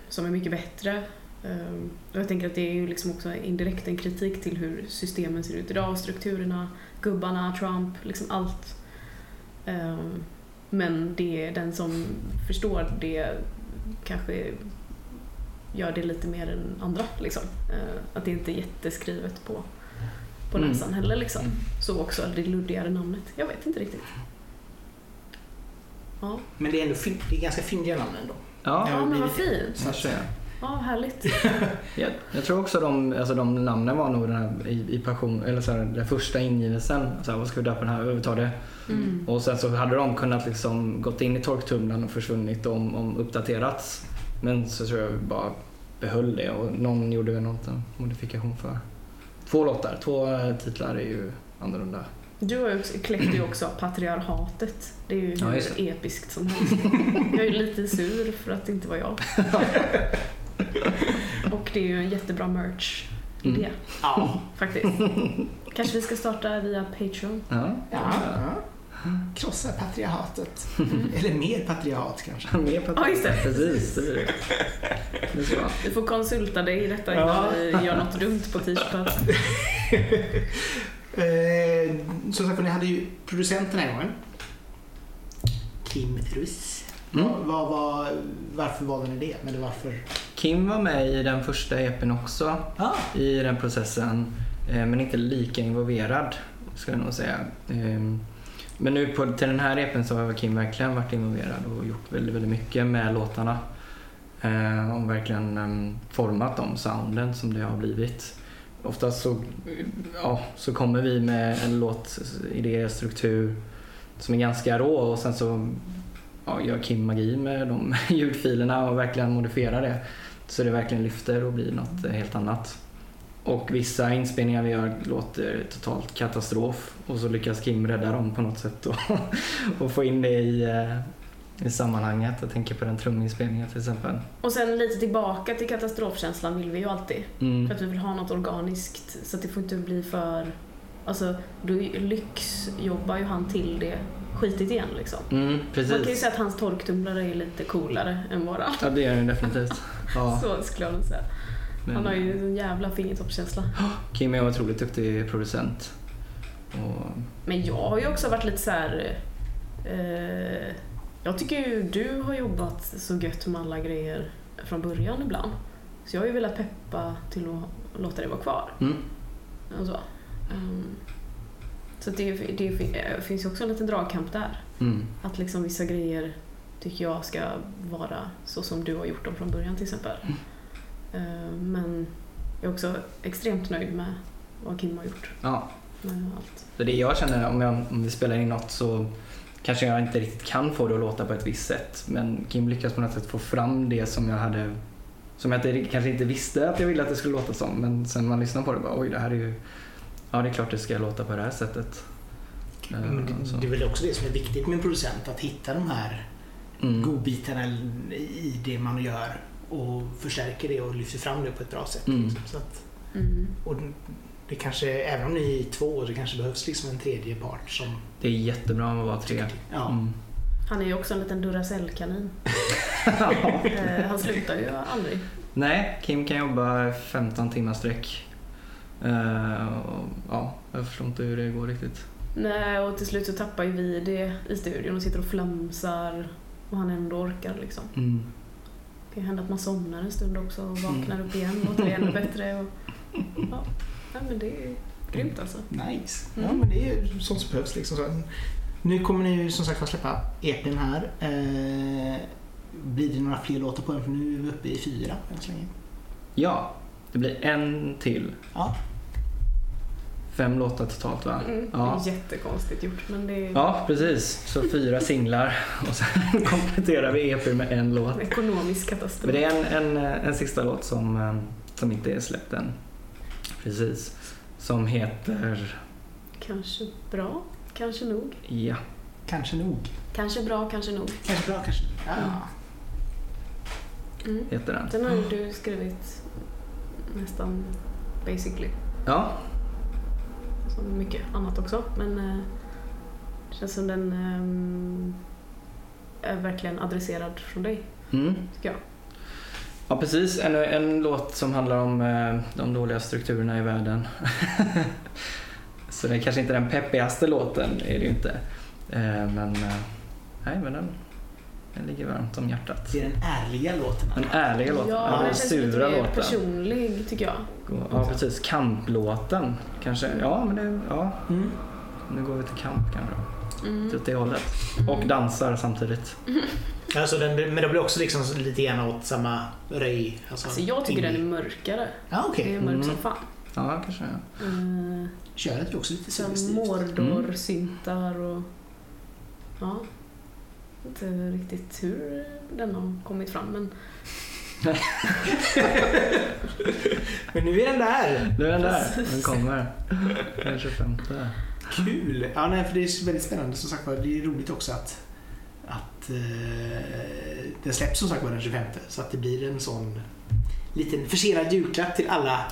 som är mycket bättre. Eh, och jag tänker att det är ju liksom också indirekt en kritik till hur systemen ser ut idag, strukturerna, gubbarna, Trump, liksom allt. Eh, men det är den som förstår det kanske gör det lite mer än andra. Liksom. Eh, att det inte är jätteskrivet på, på Mm. näsan heller. Liksom. Så också det luddigare namnet. Jag vet inte riktigt. Ja, Men det är ändå fin- det är ganska fyndiga namn ändå. Ja, ja men vad fint. kanske. Ja, härligt. Jag, jag tror också de, alltså de namnen var nog den här i, i passion, eller så här, den första ingivelsen. Så här, vad ska vi döpa den här? Vi tar det. Mm. Och sen så hade de kunnat liksom gått in i torktumlaren och försvunnit om, om uppdaterats. Men så tror jag vi bara behöll det och någon gjorde väl något en modifikation för. Två låtar, två eh, titlar är ju annorlunda. Du har ju också, kläckte ju också patriarhatet. Det är ju Ja, hur det. episkt som helst. Jag är ju lite sur för att det inte var jag. Och det är ju en jättebra merch Mm. idé Ja. faktiskt. Kanske vi ska starta via Patreon. Ja, ja. Krossa patriarhatet. Eller mer patriarhat kanske. Mer på Ja, just det. Precis, det blir det. Vi får konsulta dig i detta innan Ja. vi gör något dumt på t-shirten. Eh, som sagt, ni hade ju producenten den här gången. Kim Russ. Mm. Vad, vad, varför valde ni det? Eller varför? Kim var med i den första EPn också. Ah, i den processen eh, men inte lika involverad ska jag nog säga. Eh, Men nu på, till den här EPn så har Kim verkligen varit involverad och gjort väldigt, väldigt mycket med låtarna. Eh, och verkligen eh, format de sounden som det har blivit. Oftast så, ja, så kommer vi med en låtidé, struktur som är ganska rå och sen så ja, gör Kim magi med de ljudfilerna och verkligen modifierar det. Så det verkligen lyfter och blir något eh, helt annat. Och vissa inspelningar vi gör låter totalt katastrof och så lyckas Kim rädda dem på något sätt och, och få in det i, eh, i sammanhanget. Jag tänker på den truminspelningen till exempel. Och sen lite tillbaka till katastrofkänslan vill vi ju alltid. Mm. För att vi vill ha något organiskt så att det får inte bli för alltså då lyxjobbar ju han till det skitigt igen liksom. Mm, Man kan ju precis. säga att hans torktumlare är lite coolare än våra. Ja, det är den definitivt. Ja, Så skulle jag nog säga. Han men har ju en jävla fingertoppskänsla. Kim är otroligt duktig producent. Och, Men jag har ju också varit lite så här. Eh, jag tycker ju du har jobbat så gött med alla grejer från början ibland. Så jag har ju velat peppa till att låta det vara kvar. mm, Och så Ehm, så det, det fin- finns ju också en liten dragkamp där. mm, Att liksom vissa grejer tycker jag ska vara så som du har gjort dem från början till exempel. Ehm, men jag är också extremt nöjd med vad Kim har gjort ja. med allt. Det jag känner om, jag, om vi spelar in något så kanske jag inte riktigt kan få det att låta på ett visst sätt. Men Kim lyckas på något sätt få fram det som jag hade som jag inte, kanske inte visste att jag ville att det skulle låta som. Men sen man lyssnar på det bara oj det här är ju Ja det är klart det ska låta på det här sättet. Eh, Men det, det är väl också det som är viktigt med en producent, att hitta de här Mm. godbitarna i det man gör och förstärker det och lyfter fram det på ett bra sätt. Mm. liksom. Så att, Mm. och det kanske, även om ni är två, det kanske behövs liksom en tredje part som Det är jättebra att vara tre. Ja. Mm. Han är ju också en liten Duracell-kanin. Eh, han slutar ju aldrig. Nej, Kim kan jobba 15 timmar sträck. Eh, och, ja, jag förstår inte hur det går riktigt. Nej, och till slut så tappar ju vi det i studion och sitter och flamsar och han ändå orkar liksom. Mm. Det kan hända att man somnar en stund också och vaknar upp igen låter det ännu bättre. Och, ja. Nej, men det är ju grymt alltså. Nice. Ja, Mm. men det är ju sånt som behövs. Liksom. Så, nu kommer ni ju som sagt att släppa EPn här. Eh, blir det några fler låtar på den? För nu är vi uppe i fyra än så länge. Ja, det blir en till. Ja. Fem låtar totalt va? Mm. Ja. Det är jättekonstigt gjort men det är Ja, precis. Så fyra singlar och sen kompletterar vi EP med en låt. ekonomisk katastrof. Men det är en, en, en sista låt som, eh, som inte är släppt än. Precis. Som heter, Kanske bra, kanske nog. ja, Kanske nog. Kanske bra, kanske nog. Kanske bra, kanske ja. Mm. heter den. Den har du skrivit nästan basically. Ja, Som mycket annat också. Men eh, det känns som den ehm, är verkligen adresserad från dig, mm. tycker jag. Ja precis, en, en låt som handlar om eh, de dåliga strukturerna i världen. Så det är kanske inte den peppigaste låten, är det ju inte. Eh, men eh, nej, men den, den ligger varmt om hjärtat. Det är den ärliga låten. Den ärliga låten, Ja, ja, den den känns lite sura mer låten. personlig, tycker jag. Ja precis, kamplåten kanske. Ja, men det, ja, Mm. nu går vi till kamp kanske. Mm. Åt det hållet. Och dansar samtidigt. Alltså den, men det blir också liksom lite grann åt samma röj. Alltså, Alltså jag tycker in- den är mörkare. Ja, okej. Det är mörk Mm. som fan. Ja, kanske. Ja. Uh, Köret är också lite suggestivt. Mordor-syntar och... Ja. Inte riktigt hur den har kommit fram men Men nu är den där. Nu är den där, den kommer. Den 25. Kul! Ja, nej, för det är väldigt spännande som sagt var. Det är roligt också att, att eh, den släpps som sagt var den 25. Så att det blir en sån liten försenad julklapp till alla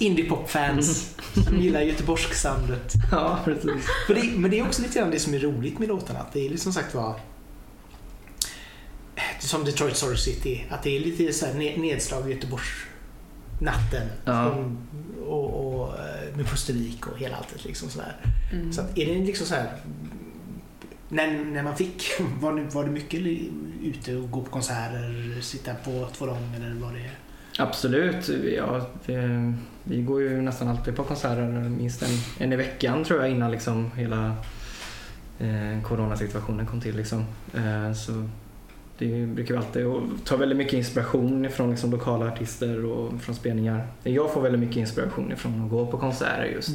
indiepop-fans som gillar Göteborgssoundet. Ja, precis. För det, men det är också lite grann det som är roligt med låtarna. Att det är liksom sagt var som Detroit Story City. Att det är lite så här ned- nedslag i Göteborgsnatten. Ja. Som- Och, och eh, med Pustervik och hela alltet liksom sådär. mm. Så att är det liksom så här när, när man fick, var det, var det mycket ute och gå på konserter, sitta på två lång eller vad det? Absolut. Ja, vi, vi går ju nästan alltid på konserter, minst en, en i veckan tror jag innan liksom hela eh, coronasituationen kom till. Liksom. Eh, så det brukar vi alltid och ta väldigt mycket inspiration från liksom, lokala artister och från spelningar. Jag får väldigt mycket inspiration ifrån att gå på konserter just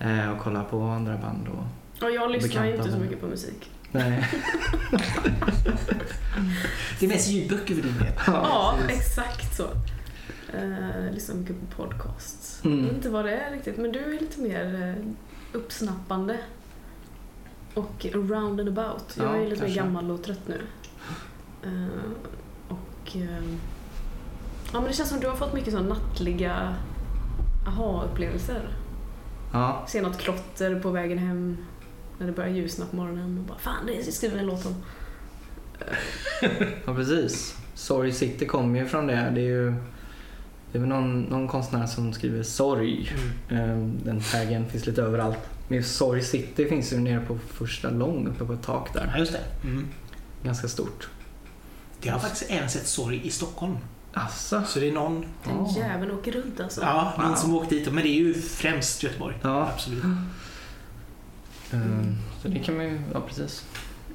Mm. eh, och kolla på andra band. Och, Och jag lyssnar ju inte så mycket på musik. nej. Det är mest ljudböcker för din del. Ja, precis. exakt så. Uh, lyssnar mycket på podcasts. Mm. Jag vet inte vad det är riktigt, men du är lite mer eh, uppsnappande. Och around and about. Jag Ja, är lite mer gammal och trött nu. Eh, och... eh, ja, men det känns som du har fått mycket så nattliga aha-upplevelser. Ja, ser något klotter på vägen hem när det börjar ljusna på morgonen och bara fan det skriver en låt om. ja precis. Sorry City kommer ju från det. Det är ju det är väl någon, någon konstnär som skriver sorg. Mm. Eh, Den taggen finns lite överallt. Men just Sorry City finns ju nere på första lång uppe på ett tak där. Ja, just det. Mm. Ganska stort. Det har faktiskt även sett sorg i Stockholm. Asså? Så det är någon, Den jäveln åker runt alltså. ja, någon Wow. som åkt dit. Men det är ju främst Göteborg. Ja. Absolut. Eh, Så det kan man ju, ja precis.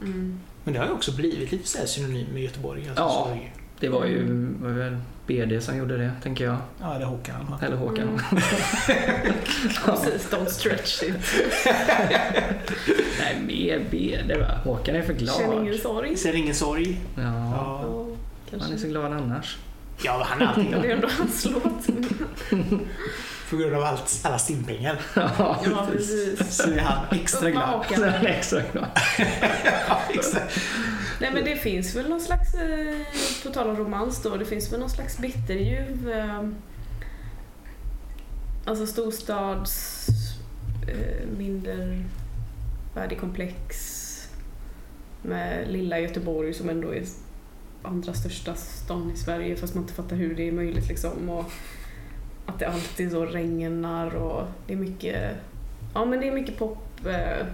Mm. Men det har ju också blivit lite så här synonym med Göteborg. Alltså Ja. sorg. Det var ju var väl BD som gjorde det, tänker jag. Ja, det är Håkan. Eller Håkan. Mm. Precis, don't stretch it. Nej, mer BD va? Håkan är för glad. Känn ingen sorg. Ser ingen sorg. Ja, Ja, han är så glad annars. ja han är alltid Ja, det är glad. ändå hans låt. På grund av allt, alla stimpengar. Ja, Ja, precis. Så är han extra glad. Så han är extra glad. Ja, exakt. Nej men det finns väl någon slags, eh, på tal om romans då, det finns väl någon slags bitterljuv. Eh, alltså storstads, eh, mindre värdekomplex med lilla Göteborg som ändå är andra största stan i Sverige fast man inte fattar hur det är möjligt liksom. Och att det alltid så regnar och det är mycket, ja men det är mycket pop eh,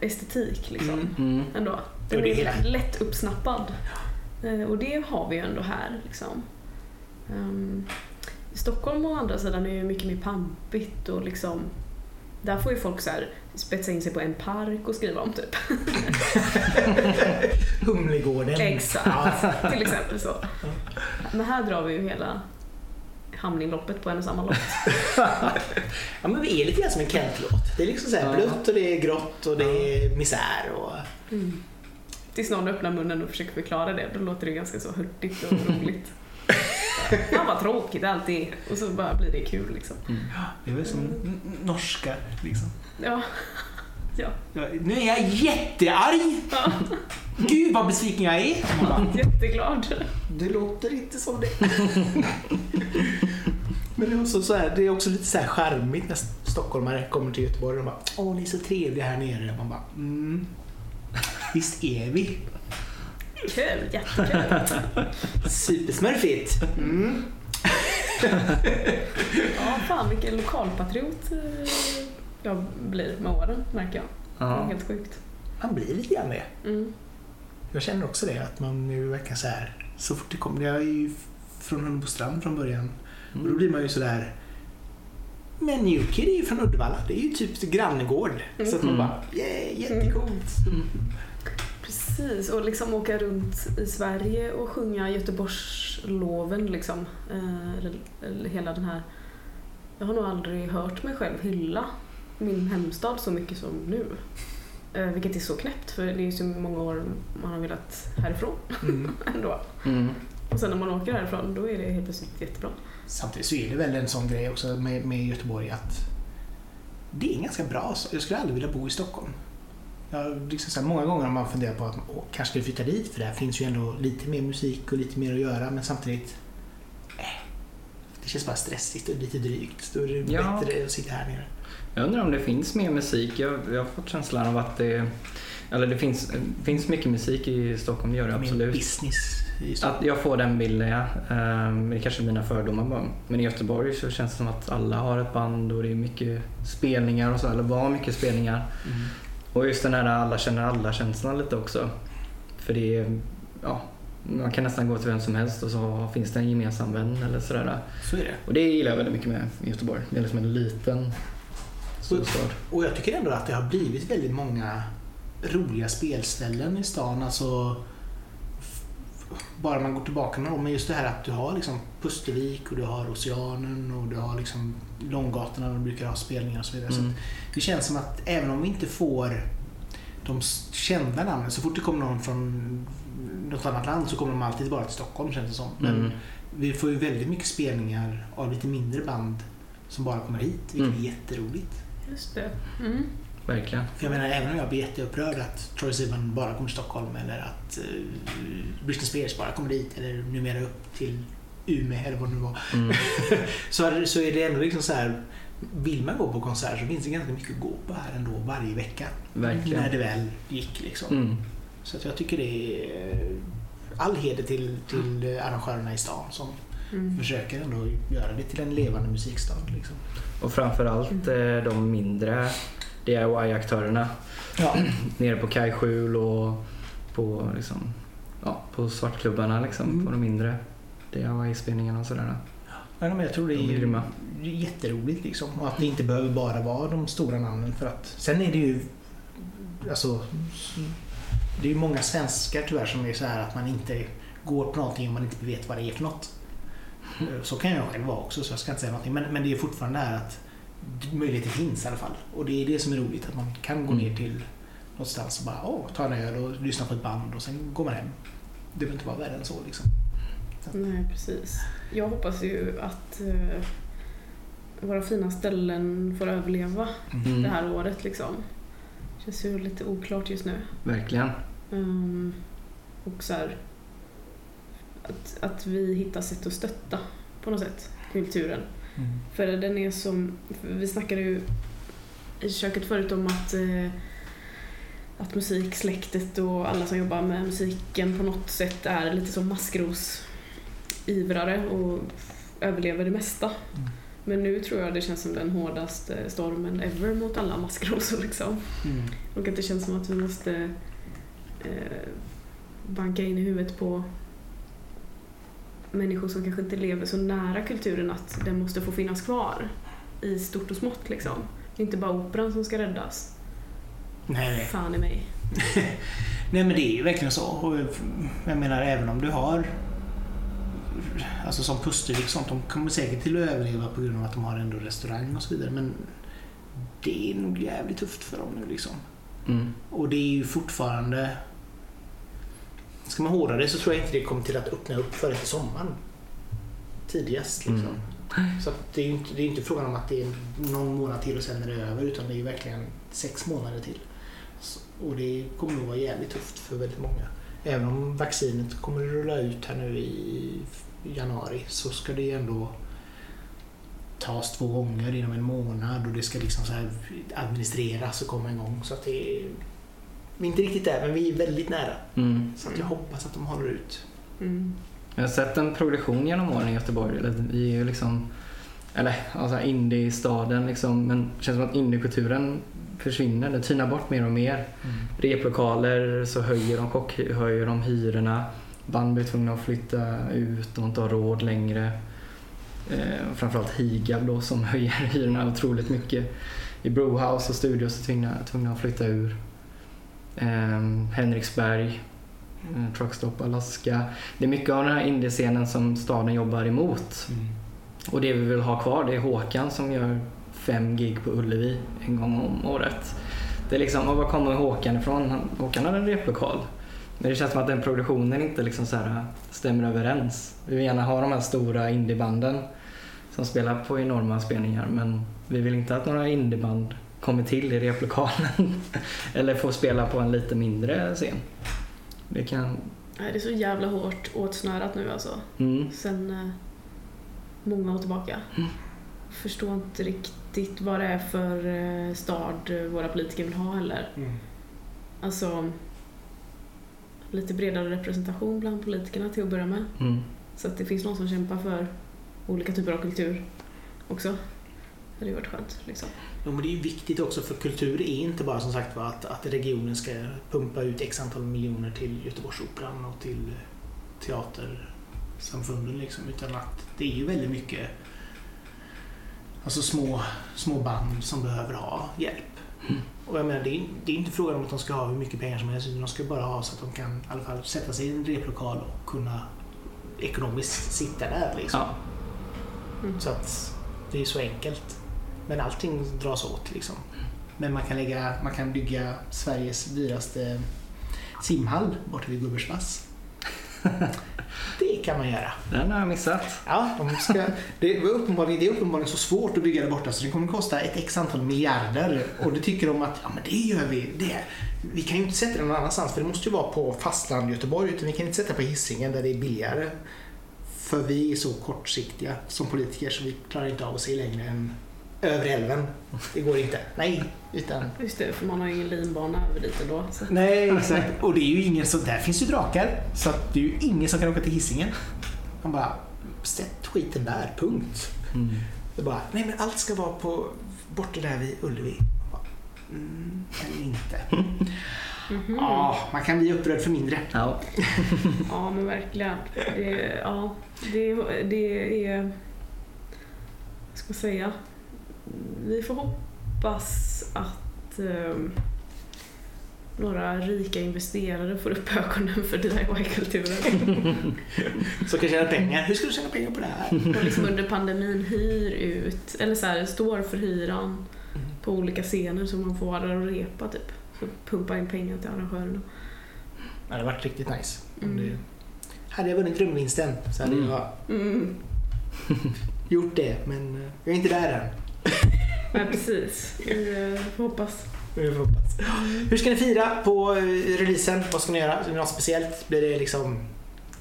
estetik liksom Mm. Mm. ändå. Den det är hela- lätt uppsnappad. Eh, Och det har vi ju ändå här. Liksom. Ehm, Stockholm å andra sidan är ju mycket mer pampigt och liksom där får ju folk så här spetsa in sig på en park och skriva om typ. Humlegården. Exakt, till exempel så. Men här drar vi ju hela hamninloppet på en och samma låt. ja, men vi är lite grann som en Kent-låt. Det är liksom så här Ja. blött och det är grått och det är misär. Och... Mm. Tills någon öppnar munnen och försöker förklara det, då låter det ganska så hurtigt och roligt. Fan vad tråkigt allt är. Och så bara blir det kul liksom. Det är väl som norska liksom. Ja. Ja. Ja, Nu är jag jättearg! ja. Gud vad besviken jag är! Man bara, Jätteglad. Det låter inte som det. Men det är, också så här, det är också lite så här charmigt när stockholmare kommer till Göteborg och de bara Åh, ni är så trevliga här nere. Man bara mm. Visst är vi. Kul, jättekul. Supersmurfigt. Mm. Ja, fan vilken lokalpatriot eh, jag blir med åren, märker jag. Det är Ja. helt sjukt. Man blir lite grann det. Mm. Jag känner också det, att man nu verkar så här så fort det kommer. Jag är ju från Hunnebostrand från början. Och då Mm. blir man ju sådär men Newkid är ju från Uddevalla. Det är ju typ granngård. Så att man Mm. bara, yeah, jättecoolt. Precis, och liksom åka runt i Sverige och sjunga Göteborgsloven liksom. Eh, eller, eller hela den här... Jag har nog aldrig hört mig själv hylla min hemstad så mycket som nu. Eh, vilket är så knäppt, för det är ju så många år man har velat härifrån Mm. ändå. Mm. Och sen när man åker härifrån, då är det helt plötsligt jättebra. Samtidigt så är det väl en sån grej också med, med Göteborg att det är en ganska bra stad. Jag skulle aldrig vilja bo i Stockholm. Jag, liksom så här, många gånger har man funderat på att åh, kanske skulle flytta dit för där finns ju ändå lite mer musik och lite mer att göra men samtidigt eh, det känns bara stressigt och lite drygt. Då är det Ja. bättre att sitta här nere. Jag undrar om det finns mer musik. Jag, jag har fått känslan av att det... Eller det finns, finns mycket musik i Stockholm, det gör det Mer absolut. business i Stockholm. Att jag får den bilden, ja. Ehm, Det är kanske är mina fördomar bara. Men i Göteborg så känns det som att alla har ett band och det är mycket spelningar och så. Eller var mycket spelningar. Mm. Och just den här alla känner alla-känslan lite också. För det är, ja, man kan nästan gå till vem som helst och så finns det en gemensam vän eller sådär. Så är det. Och det gillar jag väldigt mycket med Göteborg. Det är liksom en liten storstad. Och jag tycker ändå att det har blivit väldigt många roliga spelställen i stan. Alltså, bara man går tillbaka några år, men just det här att du har liksom Pustervik och du har Oceanen och du har liksom Långgatorna där de brukar ha spelningar och så vidare. Så Mm. att det känns som att även om vi inte får de kända namnen, så fort det kommer någon från något annat land så kommer de alltid bara till Stockholm känns det som. Men Mm. vi får ju väldigt mycket spelningar av lite mindre band som bara kommer hit, vilket Mm. är jätteroligt. Just det. Mm. Verkligen. För jag menar, även om jag blir jätteupprörd att Troye Sivan bara kommer till Stockholm eller att uh, Britney Spears bara kommer dit eller numera upp till Umeå eller vad det nu var. Mm. Så är, det- så är det ändå liksom så här, vill man gå på konsert så finns det ganska mycket att gå på här ändå varje vecka. Verkligen. När det väl gick liksom. Mm. Så att jag tycker det är all heder till, till arrangörerna i stan som Mm. försöker ändå göra det till en levande musikstad. Liksom. Och framförallt eh, de mindre DIY-aktörerna Ja. nere på kajskjul och på, liksom, ja, på svartklubbarna liksom, Mm. på de mindre DIY-spelningarna och sådär. Ja, men jag tror det De är grymma. det är jätteroligt liksom. Och att det inte behöver bara vara de stora namnen. För att, sen är det ju alltså, det är ju många svenskar tyvärr som är så här att man inte går på någonting om man inte vet vad det är för något. Så kan jag själv vara också så jag ska inte säga någonting. Men, men det är fortfarande här att möjligheten finns i alla fall. Och det är det som är roligt att man kan gå Mm. ner till någonstans och bara åh, ta en öl och lyssna på ett band och sen går man hem. Det behöver inte vara värre än så liksom. Nej, precis. Jag hoppas ju att eh, våra fina ställen får överleva Mm. det här året liksom. Känns ju lite oklart just nu. Verkligen. Ehm, och så här, att, att vi hittar sätt att stötta på något sätt kulturen. Mm. För den är som, vi snackade ju i köket förut om att, eh, att musiksläktet och alla som jobbar med musiken på något sätt är lite som maskrosivrare och överlever det mesta. Mm. Men nu tror jag det känns som den hårdaste stormen ever mot alla maskrosor liksom. Mm. Och att det känns som att vi måste eh, banka in i huvudet på människor som kanske inte lever så nära kulturen att den måste få finnas kvar i stort och smått liksom. Det är inte bara operan som ska räddas. Nej. Fan i mig. Nej men det är ju verkligen så. Och jag menar även om du har Alltså som Pustervik sånt, de kommer säkert till att överleva på grund av att de har ändå restaurang och så vidare. Men det är nog jävligt tufft för dem nu liksom. Mm. Och det är ju fortfarande... Ska man hårdra det så tror jag inte det kommer till att öppna upp förrän till sommaren. Tidigast liksom. Mm. Så det är ju inte, det är inte frågan om att det är någon månad till och sen är det över utan det är ju verkligen sex månader till. Och det kommer nog vara jävligt tufft för väldigt många. Även om vaccinet kommer att rulla ut här nu i januari så ska det ändå tas två gånger inom en månad och det ska liksom så här administreras och komma igång. Så att det vi är inte riktigt där men vi är väldigt nära. Mm. Så att jag hoppas att de håller ut. Mm. Jag har sett en progression genom åren i Göteborg. Eller, Vi är ju liksom, eller alltså indie-staden liksom, men det känns som att indiekulturen försvinner. Den tynar bort mer och mer. Replokaler så höjer de, chockhöjer de hyrorna. Band blir tvungna att flytta ut och inte har råd längre. Eh, framförallt Higab då som höjer hyrorna otroligt mycket. I Brewhouse och Studios är tvungna, tvungna att flytta ur. Eh, Henriksberg, eh, Truckstop Alaska. Det är mycket av den här indiescenen som staden jobbar emot. Och det vi vill ha kvar det är Håkan som gör fem gig på Ullevi en gång om året. Det är liksom, var kommer Håkan ifrån? Han- Håkan har en replokal. Men det känns som att den produktionen inte liksom så här stämmer överens. Vi vill gärna ha de här stora indiebanden som spelar på enorma spelningar men vi vill inte att några indieband kommer till i replokalen eller får spela på en lite mindre scen. Det kan... Det är så jävla hårt åtsnörat nu alltså. Mm. Sen eh, många år tillbaka. Mm. Förstår inte riktigt vad det är för eh, stad våra politiker vill ha heller. Alltså lite bredare representation bland politikerna till att börja med. Mm. Så att det finns någon som kämpar för olika typer av kultur också. Det hade ju varit skönt. Liksom. Jo, men det är ju viktigt också för kultur är inte bara som sagt att, att regionen ska pumpa ut x antal miljoner till Göteborgsoperan och till teatersamfunden liksom, utan att det är ju väldigt mycket alltså små, små band som behöver ha hjälp. Mm. Och jag menar, det, är, det är inte frågan om att de ska ha hur mycket pengar som helst utan de ska bara ha så att de kan i alla fall sätta sig i en replokal och kunna ekonomiskt sitta där. Liksom. Ja. Mm. Så att det är så enkelt. Men allting dras åt liksom. Men man kan, lägga, man kan bygga Sveriges dyraste simhall borta vid Gubbelsvass. Det kan man göra. Den har jag missat. Ja, de ska, det, var uppenbarligen, det är uppenbarligen så svårt att bygga där borta så det kommer kosta ett x antal miljarder. Och det tycker de att ja, men det gör vi. Det. Vi kan ju inte sätta det någon annanstans för det måste ju vara på fastland Göteborg utan vi kan inte sätta på Hisingen där det är billigare. För vi är så kortsiktiga som politiker så vi klarar inte av att se längre än över älven. Det går inte. Nej, utan... Just det, för man har ju ingen linbana över dit ändå. Så. Nej, exakt. Och det är ju ingen som... Där finns ju drakar. Så att det är ju ingen som kan åka till Hisingen. Man bara, sätt skiten där, punkt. Mm. Det bara, nej men allt ska vara på borta där vid Ullevi. Mm, eller inte. Mhm. Ja, man kan bli upprörd för mindre. Ja. Ja, men verkligen. Det, ja, det, det är... Vad ska man säga? Vi får hoppas att ehm, några rika investerare får upp ögonen för DIY-kulturen. Så kan tjäna pengar. Hur ska du tjäna pengar på det här? Och liksom under pandemin hyr ut, eller så här, står för hyran på olika scener så man får vara där och repa typ. Så pumpa in pengar till arrangörerna. Det hade varit riktigt nice. Mm. det... Hade jag vunnit drömvinsten så hade Mm. jag Mm. gjort det. Men eh, jag är inte där än. Nej, precis. Vi eh, får hoppas. Vi får hoppas. Hur ska ni fira på eh, releasen? Vad ska ni göra? Är det något speciellt? Blir det liksom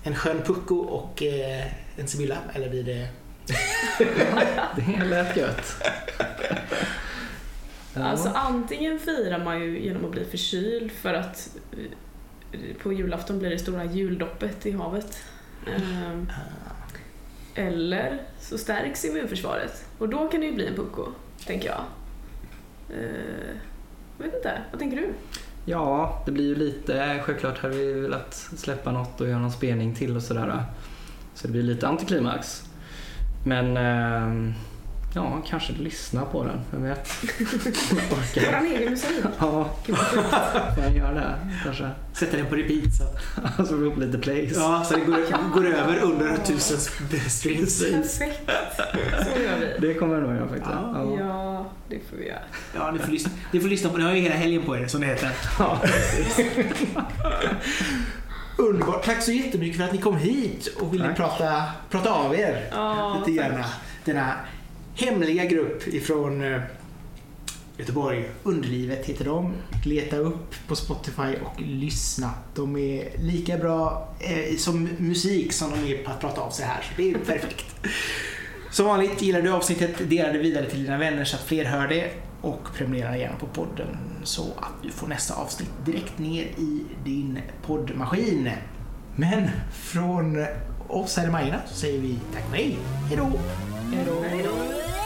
en skön pucko och eh, en Sibylla? Eller blir det... Det lät gött. Ja. Alltså antingen firar man ju genom att bli förkyld för att på julafton blir det stora juldoppet i havet. Eller så stärks immunförsvaret och då kan det ju bli en pucko, tänker jag. Eh, Jag vet inte, vad tänker du? Ja, det blir ju lite, självklart hade vi velat släppa något och göra någon spelning till och sådär. Så det blir lite antiklimax. Men eh, ja, kanske lyssna på den, vem vet? Våran egen musik. Ja, jag göra det kanske? Sätta den på repeat så, Så får vi upp lite plays. ja, så det går, går över under tusen streams. Perfekt, så gör vi. Det kommer jag nog göra faktiskt. Ja. Ja, det får vi göra. Ja, ni får, lyssna, ni får lyssna på det. Ni har ju hela helgen på er, som det heter. Ja, Underbart. Tack så jättemycket för att ni kom hit och ville Tack. prata, prata av er. Ja, lite grann. Denna hemliga grupp ifrån eh, Göteborg. Underlivet heter de. Leta upp på Spotify och lyssna. De är lika bra eh, som musik som de är på att prata av sig här. Så det är perfekt. Som vanligt, gillar du avsnittet, dela det vidare till dina vänner så att fler hör det. Och prenumerera gärna på podden så att du får nästa avsnitt direkt ner i din poddmaskin. Men från och så är Offside Majerna så säger vi tack och hej. Hejdå! Hej!